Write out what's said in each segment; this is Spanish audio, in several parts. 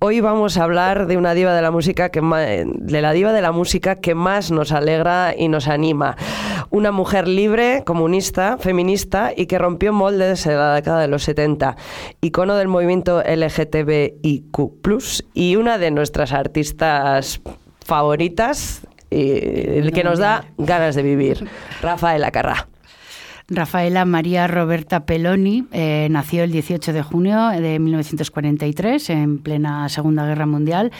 Hoy vamos a hablar de una diva de la música que de la diva de la música que más nos alegra y nos anima. Una mujer libre, comunista, feminista y que rompió moldes en la década de los 70, icono del movimiento LGTBIQ+, y una de nuestras artistas favoritas y el que nos da ganas de vivir, Rafaela Carrá. Rafaela María Roberta Peloni eh, nació el 18 de junio de 1943, en plena Segunda Guerra Mundial,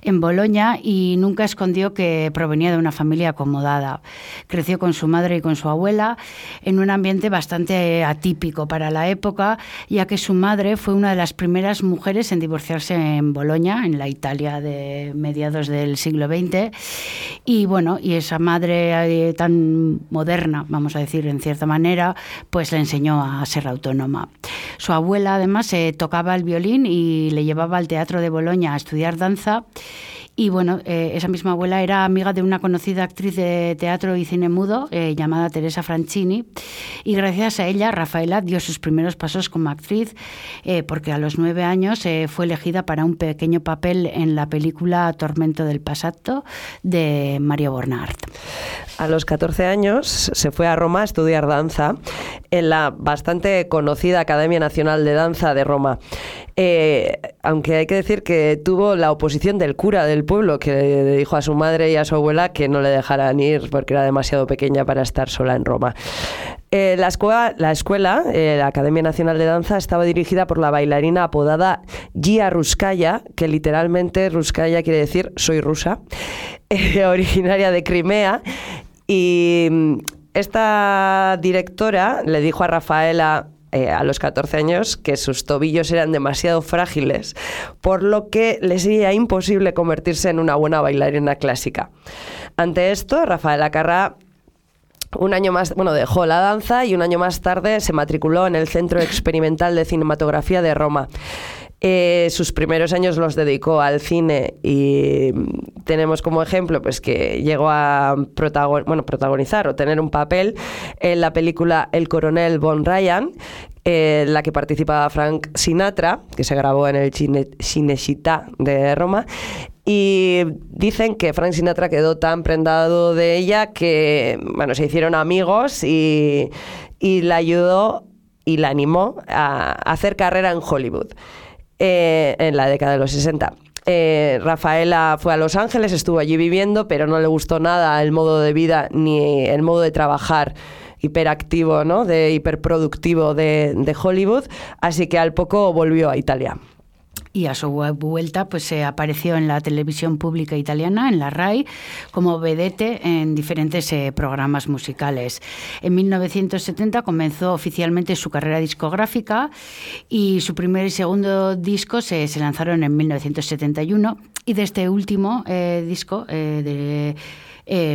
en Boloña y nunca escondió que provenía de una familia acomodada. Creció con su madre y con su abuela en un ambiente bastante atípico para la época, ya que su madre fue una de las primeras mujeres en divorciarse en Boloña, en la Italia de mediados del siglo XX. Y bueno, y esa madre eh, tan moderna, vamos a decir, en cierta manera, pues le enseñó a ser autónoma. Su abuela además eh, tocaba el violín y le llevaba al Teatro de Boloña a estudiar danza y bueno, eh, esa misma abuela era amiga de una conocida actriz de teatro y cine mudo eh, llamada Teresa Franchini. Y gracias a ella, Rafaela dio sus primeros pasos como actriz, eh, porque a los nueve años fue elegida para un pequeño papel en la película Tormento del Passato de Mario Bornard. A los 14 años se fue a Roma a estudiar danza en la bastante conocida Academia Nacional de Danza de Roma. Aunque hay que decir que tuvo la oposición del cura del pueblo que dijo a su madre y a su abuela que no le dejaran ir porque era demasiado pequeña para estar sola en Roma. Eh, la escuela, la, escuela eh, la Academia Nacional de Danza, estaba dirigida por la bailarina apodada Gia Ruskaya, que literalmente Ruskaya quiere decir soy rusa, eh, originaria de Crimea. Y mm, esta directora le dijo a Rafaela eh, a los 14 años que sus tobillos eran demasiado frágiles, por lo que le sería imposible convertirse en una buena bailarina clásica. Ante esto, Rafaela Carrá un año más, bueno, dejó la danza y un año más tarde se matriculó en el Centro Experimental de Cinematografía de Roma. Eh, sus primeros años los dedicó al cine y tenemos como ejemplo pues que llegó a protagonizar o tener un papel en la película El coronel Von Ryan, en la que participaba Frank Sinatra, que se grabó en el Cine, de Roma. Y dicen que Frank Sinatra quedó tan prendado de ella que bueno, se hicieron amigos y, y la ayudó y la animó a hacer carrera en Hollywood. Eh, en la década de los 60. Eh, Rafaela fue a Los Ángeles, estuvo allí viviendo, pero no le gustó nada el modo de vida ni el modo de trabajar hiperactivo, ¿no? de hiperproductivo de Hollywood, así que al poco volvió a Italia y a su vuelta pues se apareció en la televisión pública italiana, en la RAI, como vedete en diferentes eh, programas musicales. En 1970 comenzó oficialmente su carrera discográfica y su primer y segundo disco se, se lanzaron en 1971 y de este último eh, disco eh, de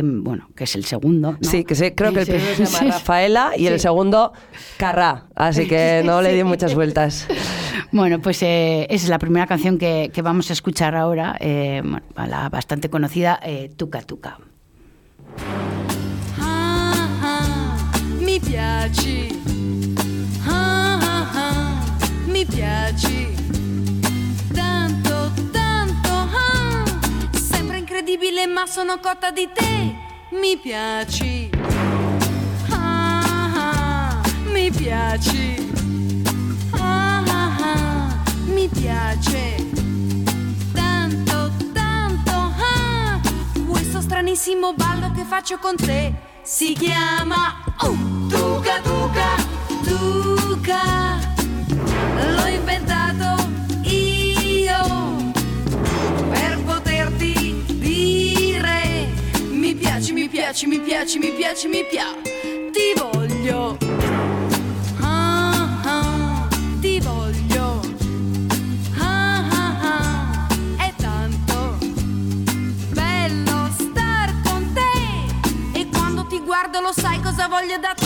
bueno, que es el segundo. Sí, que sí, creo que el primero se llama Rafaela y el segundo Carrá, así que no le di muchas vueltas. Bueno, pues eh, es la primera canción que, vamos a escuchar ahora, eh, la bastante conocida eh, Tuca Tuca. mi piaci, mi piaci, tanto, tanto, sembra incredibile ma sono cotta di te, mi piaci, mi piaci. Mi piace tanto, tanto. Ah, questo stranissimo ballo che faccio con te si chiama oh, Tuca Tuca Tuca. L'ho inventato io per poterti dire mi piaci, mi piaci, mi piaci, mi piaci, mi piaci. Ti voglio. Cosa voglio da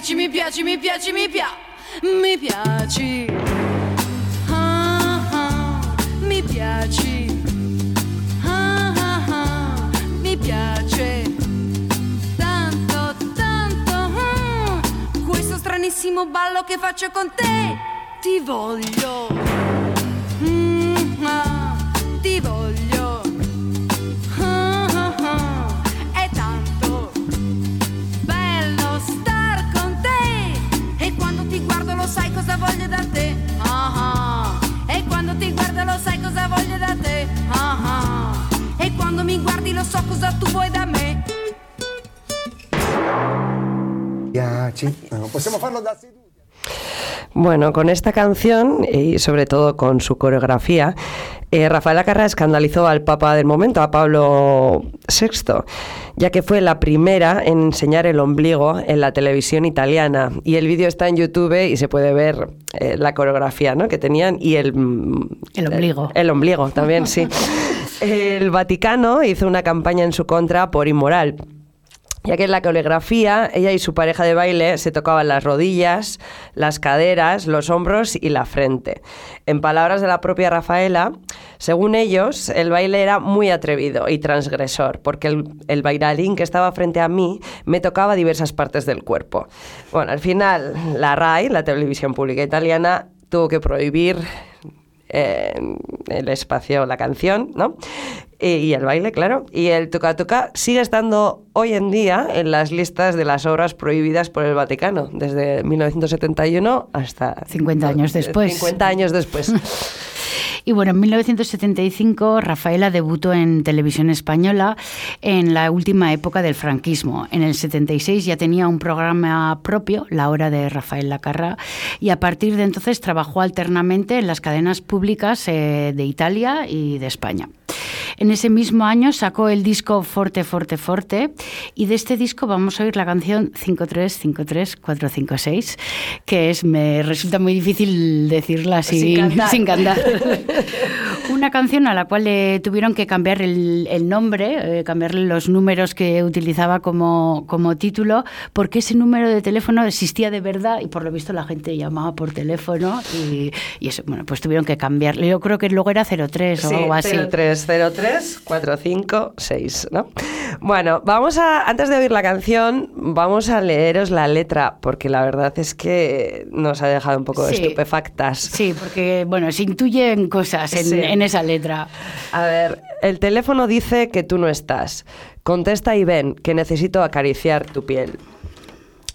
piaci, mi piaci, mi piaci, mi piaci, mi piaci Ah, ah, Mi piaci Ah, ah, ah, piace tanto, tanto. mm, questo stranissimo ballo che faccio con te. Ti voglio. Bueno, con esta canción y sobre todo con su coreografía, eh, Rafaela Carrà escandalizó al Papa del momento, a Pablo VI, ya que fue la primera en enseñar el ombligo en la televisión italiana. Y el vídeo está en YouTube y se puede ver eh, la coreografía ¿no? que tenían y el... mm, El ombligo. El, ombligo también, sí. El Vaticano hizo una campaña en su contra por inmoral ya que en la coreografía ella y su pareja de baile se tocaban las rodillas, las caderas, los hombros y la frente. En palabras de la propia Rafaela, según ellos, el baile era muy atrevido y transgresor, porque el, bailarín que estaba frente a mí me tocaba diversas partes del cuerpo. Bueno, al final, la RAI, la televisión pública italiana, tuvo que prohibir eh, el espacio, la canción, ¿no? Y, y el baile, claro. Y el Tuca Tuca sigue estando hoy en día en las listas de las obras prohibidas por el Vaticano, desde 1971 hasta... 50 años después. 50 años después. Y bueno, en 1975 Rafaela debutó en televisión española en la última época del franquismo. En el 76 ya tenía un programa propio, La Hora de Rafael Lacarra, y a partir de entonces trabajó alternamente en las cadenas públicas eh, de Italia y de España. En ese mismo año sacó el disco Forte, Forte, Forte y de este disco vamos a oír la canción 5353456, que es, me resulta muy difícil decirla así, Sin cantar. sin cantar. Una canción a la cual le tuvieron que cambiar el, el nombre, eh, cambiarle los números que utilizaba como, como título, porque ese número de teléfono existía de verdad y por lo visto la gente llamaba por teléfono y, y eso, bueno, pues tuvieron que cambiarle. Yo creo que luego era 03 o Sí, algo así. 0303 456, ¿no? Bueno, vamos a, antes de oír la canción, vamos a leeros la letra, porque la verdad es que nos ha dejado un poco Sí. estupefactas. Sí, porque bueno, se intuyen cosas en, Sí. en esa letra. A ver, el teléfono dice que tú no estás. Contesta y ven, que necesito acariciar tu piel.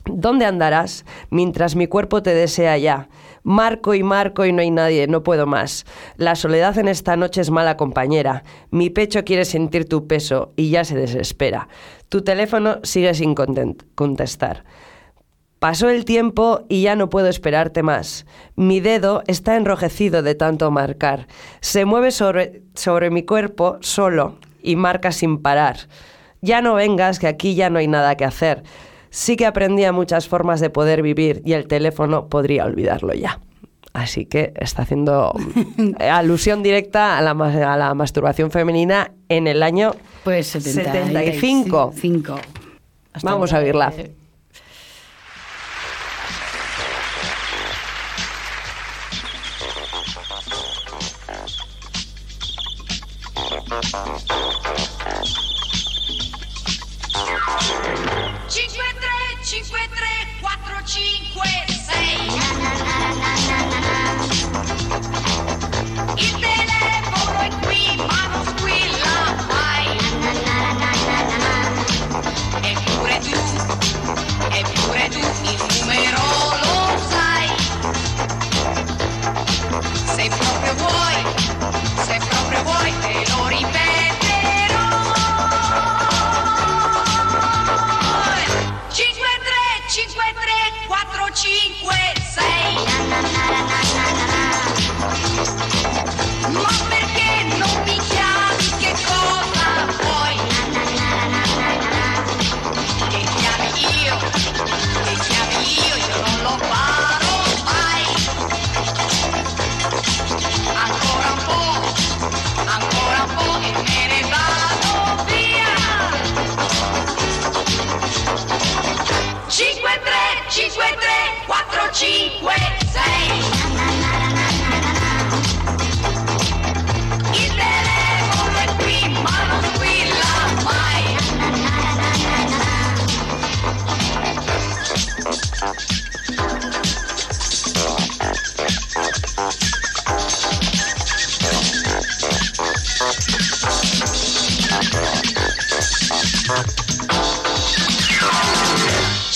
¿Dónde andarás mientras mi cuerpo te desea ya? Marco y marco y no hay nadie, no puedo más. La soledad en esta noche es mala compañera. Mi pecho quiere sentir tu peso y ya se desespera. Tu teléfono sigue sin contestar. Pasó el tiempo y ya no puedo esperarte más. Mi dedo está enrojecido de tanto marcar. Se mueve sobre, sobre mi cuerpo solo y marca sin parar. Ya no vengas, que aquí ya no hay nada que hacer. Sí que aprendí a muchas formas de poder vivir y el teléfono podría olvidarlo ya. Así que está haciendo eh, alusión directa a la, a la masturbación femenina en el año Pues 70, 75. 75. Hasta Vamos a oírla.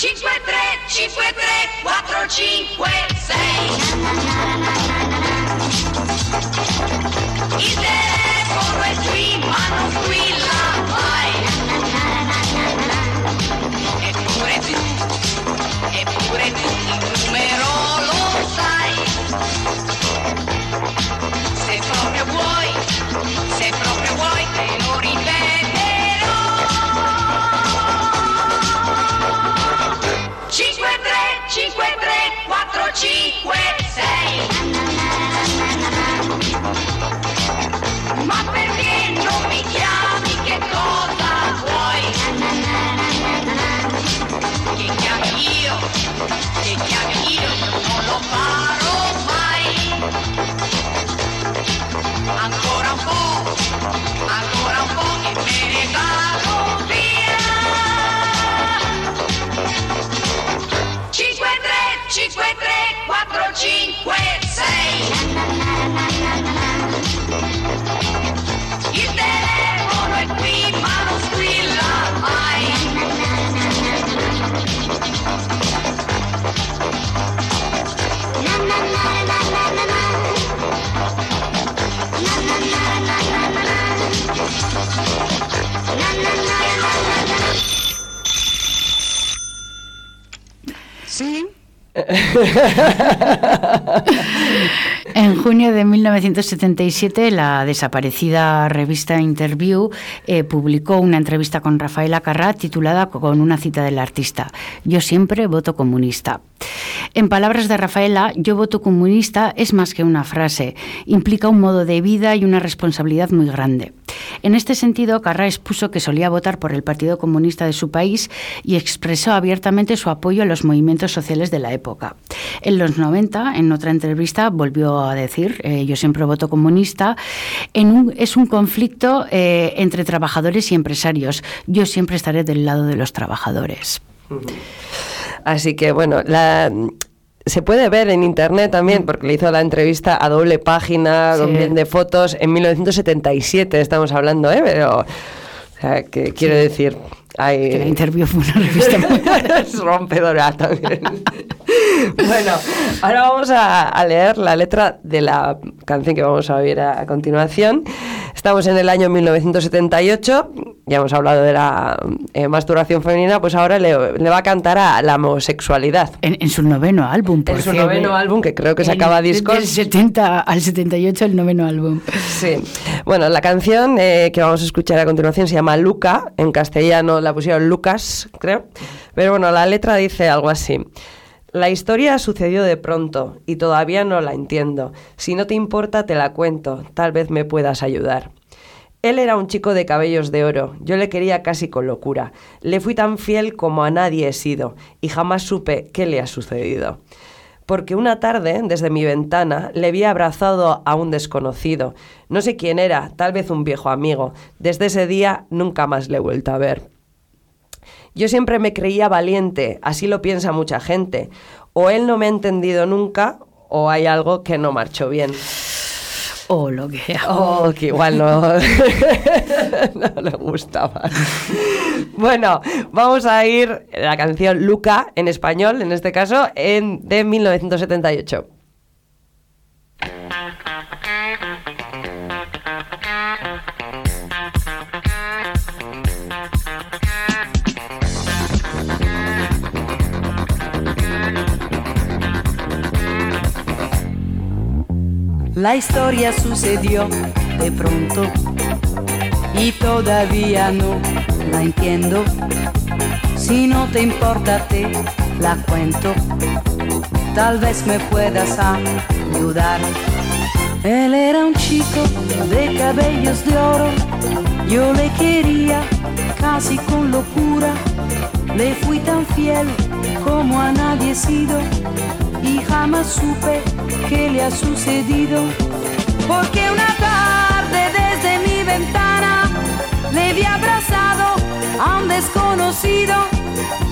5, 3, 5, 3, 4, 5, 6. Il telefono è qui, ma non qui. 5, 6. Ma perché non mi chiami? Che cosa vuoi? Che chiami io? Che chiami io? Non lo farò mai. Ancora En junio de 1977, la desaparecida revista Interview eh, publicó una entrevista con Rafaela Carrà titulada con una cita del artista: Yo siempre voto comunista. En palabras de Rafaela, yo voto comunista es más que una frase, implica un modo de vida y una responsabilidad muy grande. En este sentido, Carrà expuso que solía votar por el Partido Comunista de su país y expresó abiertamente su apoyo a los movimientos sociales de la época. En los 90, en otra entrevista, volvió a decir, eh, yo siempre voto comunista, es un conflicto eh, entre trabajadores y empresarios. Yo siempre estaré del lado de los trabajadores. Así que bueno, la, se puede ver en internet también, porque le hizo la entrevista a doble página, con bien de fotos, en 1977 estamos hablando, ¿eh? Pero, o sea, que quiero decir, hay... Que la interview fue una revista muy es rompedora también. bueno, ahora vamos a, a leer la letra de la canción que vamos a oír a, a continuación. Estamos en el año 1978, ya hemos hablado de la eh, masturbación femenina, pues ahora le, le va a cantar a la homosexualidad. En, en su noveno álbum, por En su noveno álbum, que creo que sacaba discos. Del 70 al 78, el noveno álbum. Sí. Bueno, la canción eh, que vamos a escuchar a continuación se llama Luca. En castellano la pusieron Lucas, creo. Pero bueno, la letra dice algo así. La historia sucedió de pronto y todavía no la entiendo. Si no te importa, te la cuento. Tal vez me puedas ayudar. Él era un chico de cabellos de oro. Yo le quería casi con locura. Le fui tan fiel como a nadie he sido y jamás supe qué le ha sucedido porque una tarde, desde mi ventana, le vi abrazado a un desconocido. No sé quién era, tal vez un viejo amigo. Desde ese día nunca más le he vuelto a ver. Yo siempre me creía valiente, así lo piensa mucha gente. O él no me ha entendido nunca, o hay algo que no marchó bien. O lo que. Oh, que igual no, no le gustaba. Bueno, vamos a ir la canción Luca en español, en este caso, en, de 1978. La historia sucedió de pronto y todavía no la entiendo. Si no te importa te la cuento, tal vez me puedas ayudar. Él era un chico de cabellos de oro, yo le quería casi con locura. Le fui tan fiel como a nadie sido y jamás supe qué le ha sucedido. Porque una tarde desde mi ventana le vi abrazado a un desconocido.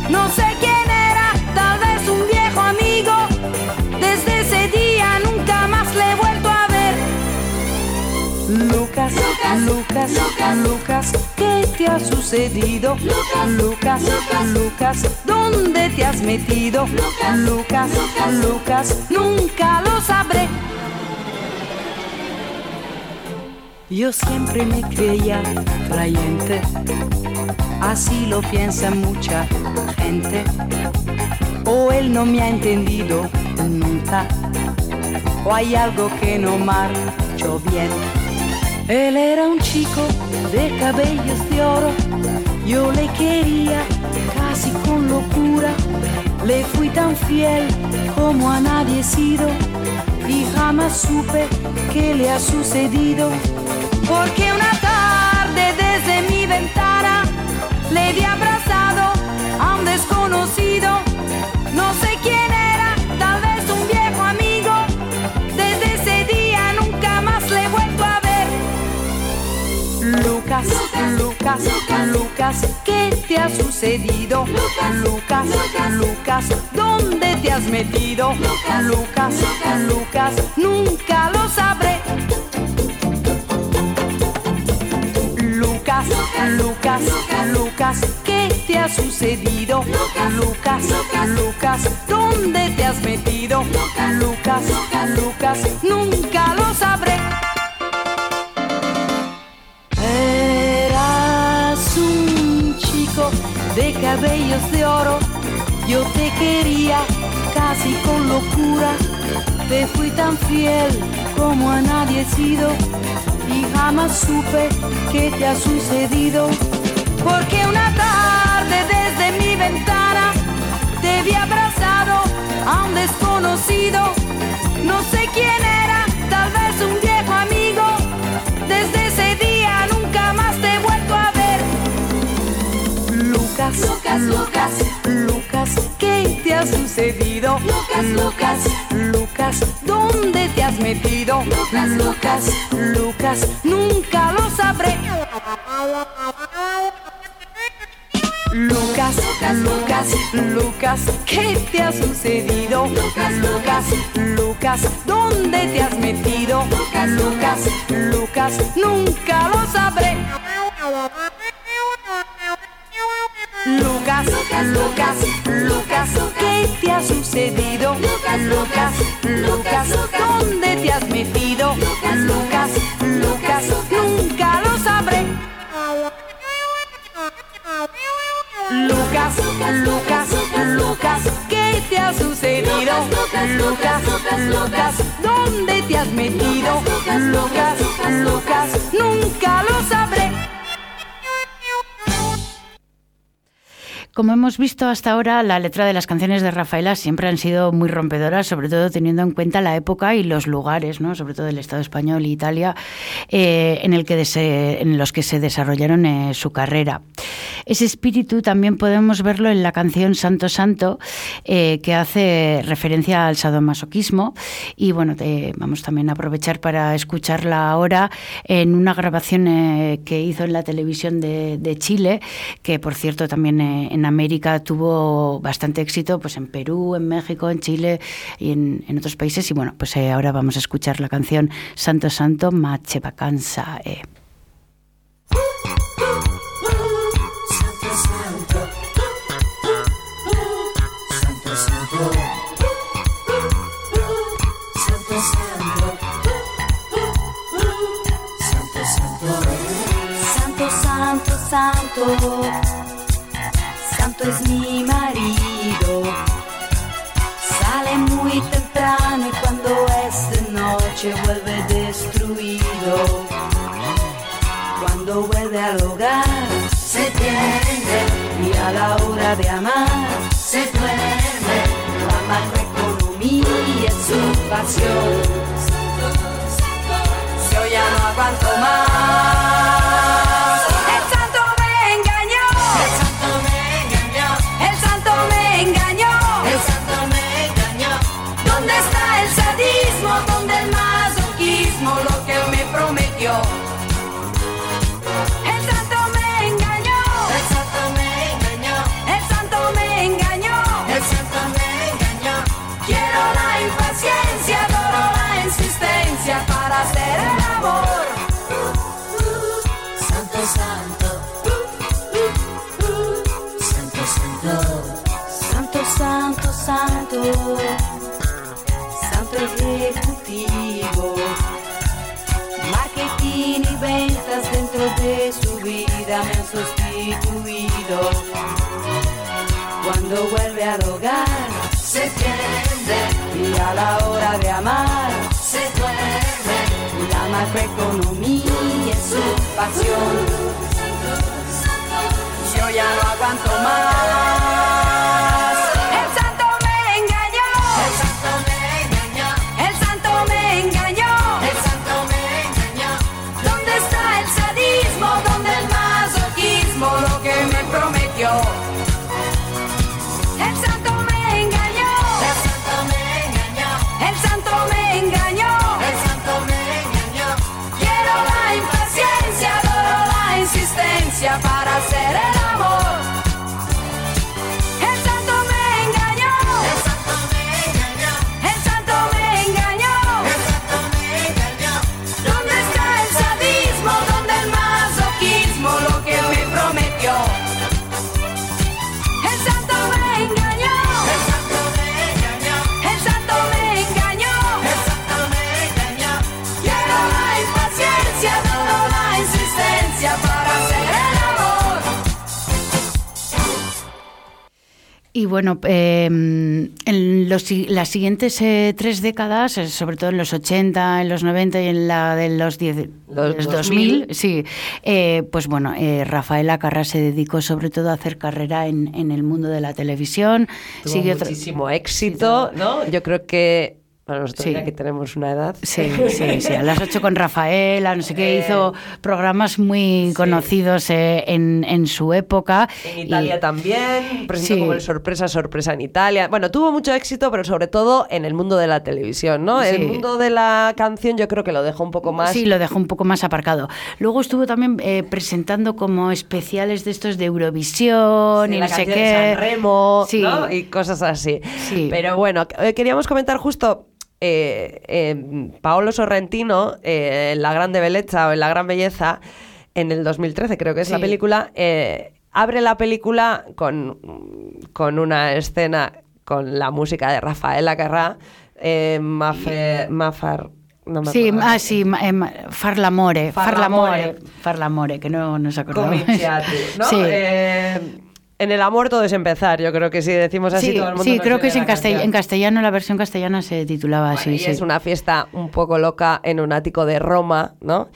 No sé Lucas, Lucas, ¿qué te ha sucedido? Lucas, Lucas, ¿dónde te has metido? Lucas, Lucas, nunca lo sabré. Yo siempre me creía creyente, así lo piensa mucha gente. O él no me ha entendido nunca, o hay algo que no marchó bien. Él era un chico de cabellos de oro, yo le quería casi con locura. Le fui tan fiel como a nadie he sido y jamás supe qué le ha sucedido. Porque una tarde desde mi ventana le vi abrazado Lucas, ¿qué te ha sucedido? Lucas, Lucas, ¿dónde te has metido? Lucas, Lucas, nunca lo sabré. Lucas, Lucas, Lucas, ¿qué te ha sucedido? Lucas, Lucas, ¿dónde te has metido? Lucas, Lucas, nunca lo sabré. Cabellos de oro, yo te quería casi con locura, te fui tan fiel como a nadie he sido y jamás supe qué te ha sucedido. Porque una tarde desde mi ventana te vi abrazado a un desconocido. No sé quién era, tal vez un viejo amigo. Desde Lucas, Lucas, Lucas, Lucas, ¿qué te ha sucedido? Lucas, Lucas, Lucas, ¿dónde te has metido? Lucas, Lucas, Lucas, nunca lo sabré. Lucas, Lucas, Lucas, ¿qué te ha sucedido? Lucas, Lucas, Lucas, ¿dónde te has metido? Lucas, Lucas, Lucas, nunca lo sabré. Lucas, Lucas, Lucas, ¿qué te ha sucedido? Lucas, Lucas, Lucas, ¿dónde te has metido? Lucas, Lucas, nunca lo sabré. Lucas, Lucas, Lucas, ¿qué te ha sucedido? Lucas, Lucas, ¿dónde te has metido? Lucas, Lucas, nunca lo sabré. Como hemos visto hasta ahora, la letra de las canciones de Rafaela siempre han sido muy rompedoras, sobre todo teniendo en cuenta la época y los lugares, ¿no? sobre todo el Estado español e Italia, eh, en, los que se desarrollaron eh, su carrera. Ese espíritu también podemos verlo en la canción Santo Santo, eh, que hace referencia al sadomasoquismo. Y bueno, vamos también a aprovechar para escucharla ahora en una grabación que hizo en la televisión de, de Chile, que por cierto también en América tuvo bastante éxito, pues en Perú, en México, en Chile y en, otros países. Y bueno, pues eh, ahora vamos a escuchar la canción Santo Santo Mache Vacanza. eh. Santo, santo, santo, santo de noche vuelve destruido. Cuando vuelve al hogar se tiende y a la hora de amar se duerme. La macroeconomía es su pasión. A la hora de amar se duerme. La macroeconomía es su pasión. Yo ya no aguanto más. Y bueno, eh, en los las siguientes eh, tres décadas, eh, sobre todo en los 80, en los 90 y en la de los, 10, Los los 2000, 2000, sí, eh, pues bueno, eh, Rafaela Carrá se dedicó sobre todo a hacer carrera en, en el mundo de la televisión. Tuvo Siguió muchísimo éxito, ¿no? Yo creo que, bueno, nosotros Sí. ya que tenemos una edad, Sí, sí, sí, a las 8 con Rafaela, no sé qué, Eh, hizo programas muy sí. conocidos eh, en, en su época. En y- Italia también, presentó Sí. como el sorpresa, sorpresa en Italia. Bueno, tuvo mucho éxito, pero sobre todo en el mundo de la televisión, ¿no? El mundo de la canción yo creo que lo dejó un poco más. Sí, lo dejó un poco más aparcado. Luego estuvo también eh, presentando como especiales de estos de Eurovisión y la no sé canción de qué. San Remo. ¿no? Y cosas así. Sí. Pero bueno, queríamos comentar justo. Eh, eh, Paolo Sorrentino, eh, en La Grande Bellezza o en La Gran Belleza, en el 2013 creo que es la película, abre la película con, con una escena con la música de Rafaela Carrà, eh, Mafe- Mafar... no me Sí, ah, sí, Farlamore, Farlamore. Farlamore, Farlamore, que no nos acordamos. ¿no? Sí. En el amor todo es empezar, yo creo que si decimos así Sí, todo el mundo sí, creo que es en, castell- castellano, la versión castellana se titulaba Bueno, así. y sí. es una fiesta un poco loca en un ático de Roma, ¿no?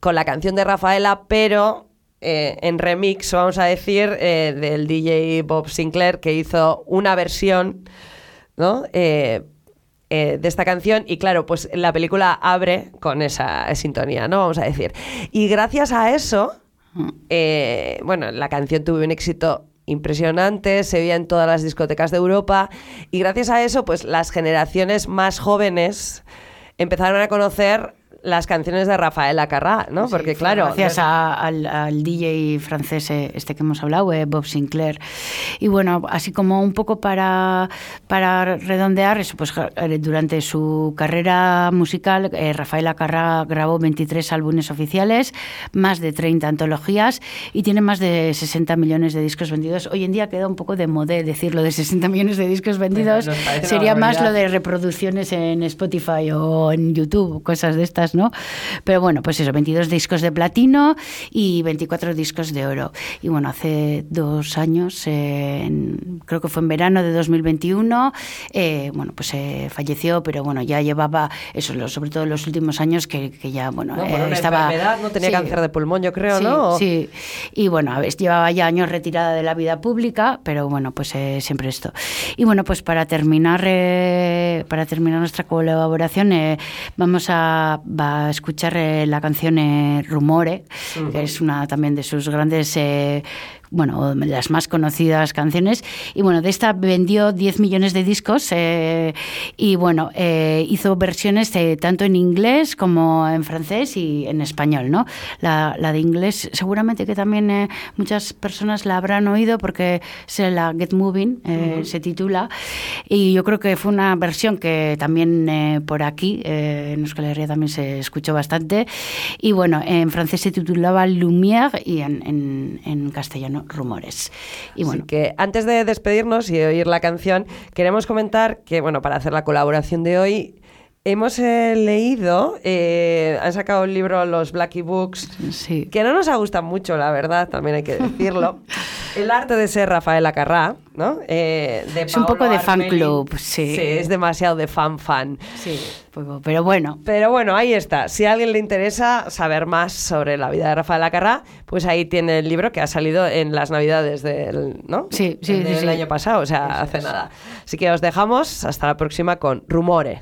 Con la canción de Rafaela, pero eh, en remix, vamos a decir, eh, del DJ Bob Sinclair, que hizo una versión, ¿no? Eh, eh, de esta canción y claro, pues la película abre con esa sintonía, ¿no? Vamos a decir. Y gracias a eso, Mm. eh, bueno, la canción tuvo un éxito impresionante, se veía en todas las discotecas de Europa y gracias a eso, pues las generaciones más jóvenes empezaron a conocer las canciones de Rafaela Carrá, ¿no? Sí, Porque claro, Gracias a- al, al DJ francés eh, este que hemos hablado, eh, Bob Sinclair. Y bueno, así como un poco para, para redondear eso, pues eh, durante su carrera musical, eh, Rafaela Carrá grabó 23 álbumes oficiales, más de 30 antologías y tiene más de 60 millones de discos vendidos. Hoy en día queda un poco de modé decirlo de 60 millones de discos vendidos. Sería más lo de reproducciones en Spotify o en YouTube, cosas de estas, ¿no? Pero bueno, pues eso, 22 discos de platino y 24 discos de oro. Y bueno, hace dos años, eh, en- creo que fue en verano de 2021, eh, bueno, pues eh, falleció, pero bueno, ya llevaba eso, lo- sobre todo en los últimos años que, que ya, bueno, ¿no? eh, por una estaba... enfermedad, no tenía sí. cáncer de pulmón, yo creo, Sí, ¿no? Sí, y bueno, a ver, llevaba ya años retirada de la vida pública, pero bueno, pues eh, siempre esto. Y bueno, pues para terminar, para terminar nuestra colaboración, eh, vamos a, va a escuchar eh, la canción eh, Rumore, que es una también de sus grandes eh, bueno, de las más conocidas canciones. Y bueno, de esta vendió 10 millones de discos eh, y bueno, eh, hizo versiones eh, tanto en inglés como en francés y en español, ¿no? La, la de inglés seguramente que también eh, muchas personas la habrán oído porque se la Get Moving eh, se titula y yo creo que fue una versión que también eh, por aquí en Euskal Herria también se escuchó bastante y bueno, en francés se titulaba Lumière y en, en- en castellano Rumores. Y bueno, Así que antes de despedirnos y oír la canción, queremos comentar que, bueno, para hacer la colaboración de hoy, hemos eh, leído, eh, han sacado un libro los Blackie Books, Sí. que no nos ha gustado mucho, la verdad, también hay que decirlo. El arte de ser Rafael Acarrá, ¿no? Eh, de Es un poco de fan club, sí. Sí, es demasiado de fan fan. Sí, pues- pero bueno. Pero bueno, ahí está. Si a alguien le interesa saber más sobre la vida de Rafael Acarrá, pues ahí tiene el libro que ha salido en las navidades del, ¿no? Sí, sí, del sí. año pasado, o sea, hace nada. Así que os dejamos hasta la próxima con Rumore.